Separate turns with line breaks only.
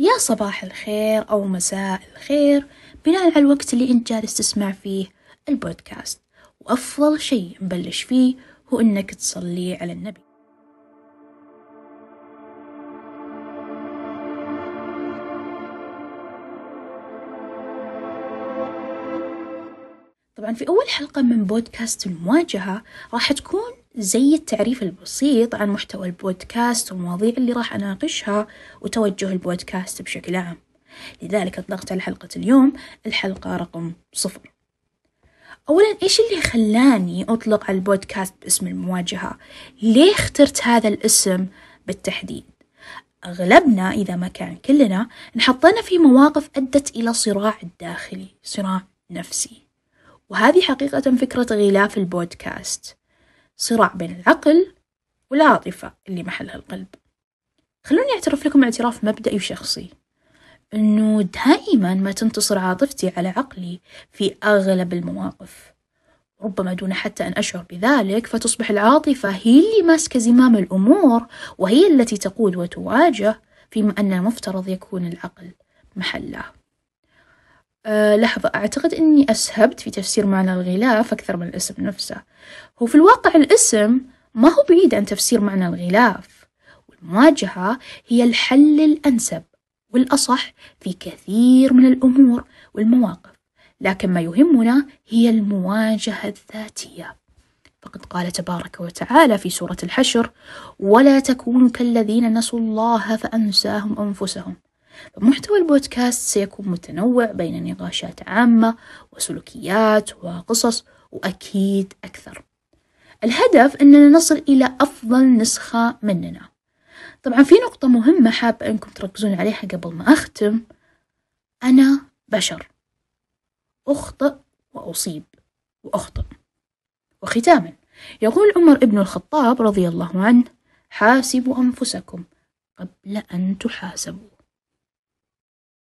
يا صباح الخير أو مساء الخير بناء على الوقت اللي أنت جالس تسمع فيه البودكاست. وأفضل شيء نبلش فيه هو إنك تصلي على النبي. طبعا في أول حلقة من بودكاست المواجهة راح تكون زي التعريف البسيط عن محتوى البودكاست والمواضيع اللي راح أناقشها وتوجه البودكاست بشكل عام لذلك أطلقت على حلقة اليوم الحلقة رقم صفر أولا إيش اللي خلاني أطلق على البودكاست باسم المواجهة؟ ليه اخترت هذا الاسم بالتحديد؟ أغلبنا إذا ما كان كلنا انحطينا في مواقف أدت إلى صراع داخلي صراع نفسي وهذه حقيقة فكرة غلاف البودكاست صراع بين العقل والعاطفة اللي محلها القلب خلوني أعترف لكم اعتراف مبدئي وشخصي. إنه دائما ما تنتصر عاطفتي على عقلي في أغلب المواقف. ربما دون حتى أن أشعر بذلك فتصبح العاطفة هي اللي ماسكة زمام الأمور وهي التي تقود وتواجه فيما أن المفترض يكون العقل محله. لحظة أعتقد أني أسهبت في تفسير معنى الغلاف أكثر من الاسم نفسه. هو في الواقع الاسم ما هو بعيد عن تفسير معنى الغلاف. والمواجهة هي الحل الأنسب والأصح في كثير من الأمور والمواقف لكن ما يهمنا هي المواجهة الذاتية. فقد قال تبارك وتعالى في سورة الحشر ولا تكونوا كالذين نسوا الله فأنساهم أنفسهم محتوى البودكاست سيكون متنوع بين نقاشات عامة وسلوكيات وقصص وأكيد أكثر. الهدف أننا نصل إلى أفضل نسخة مننا. طبعا في نقطة مهمة حابة أنكم تركزون عليها قبل ما أختم. أنا بشر. أخطئ وأصيب وأخطئ وختاما يقول عمر ابن الخطاب رضي الله عنه حاسبوا أنفسكم قبل أن تحاسبوا.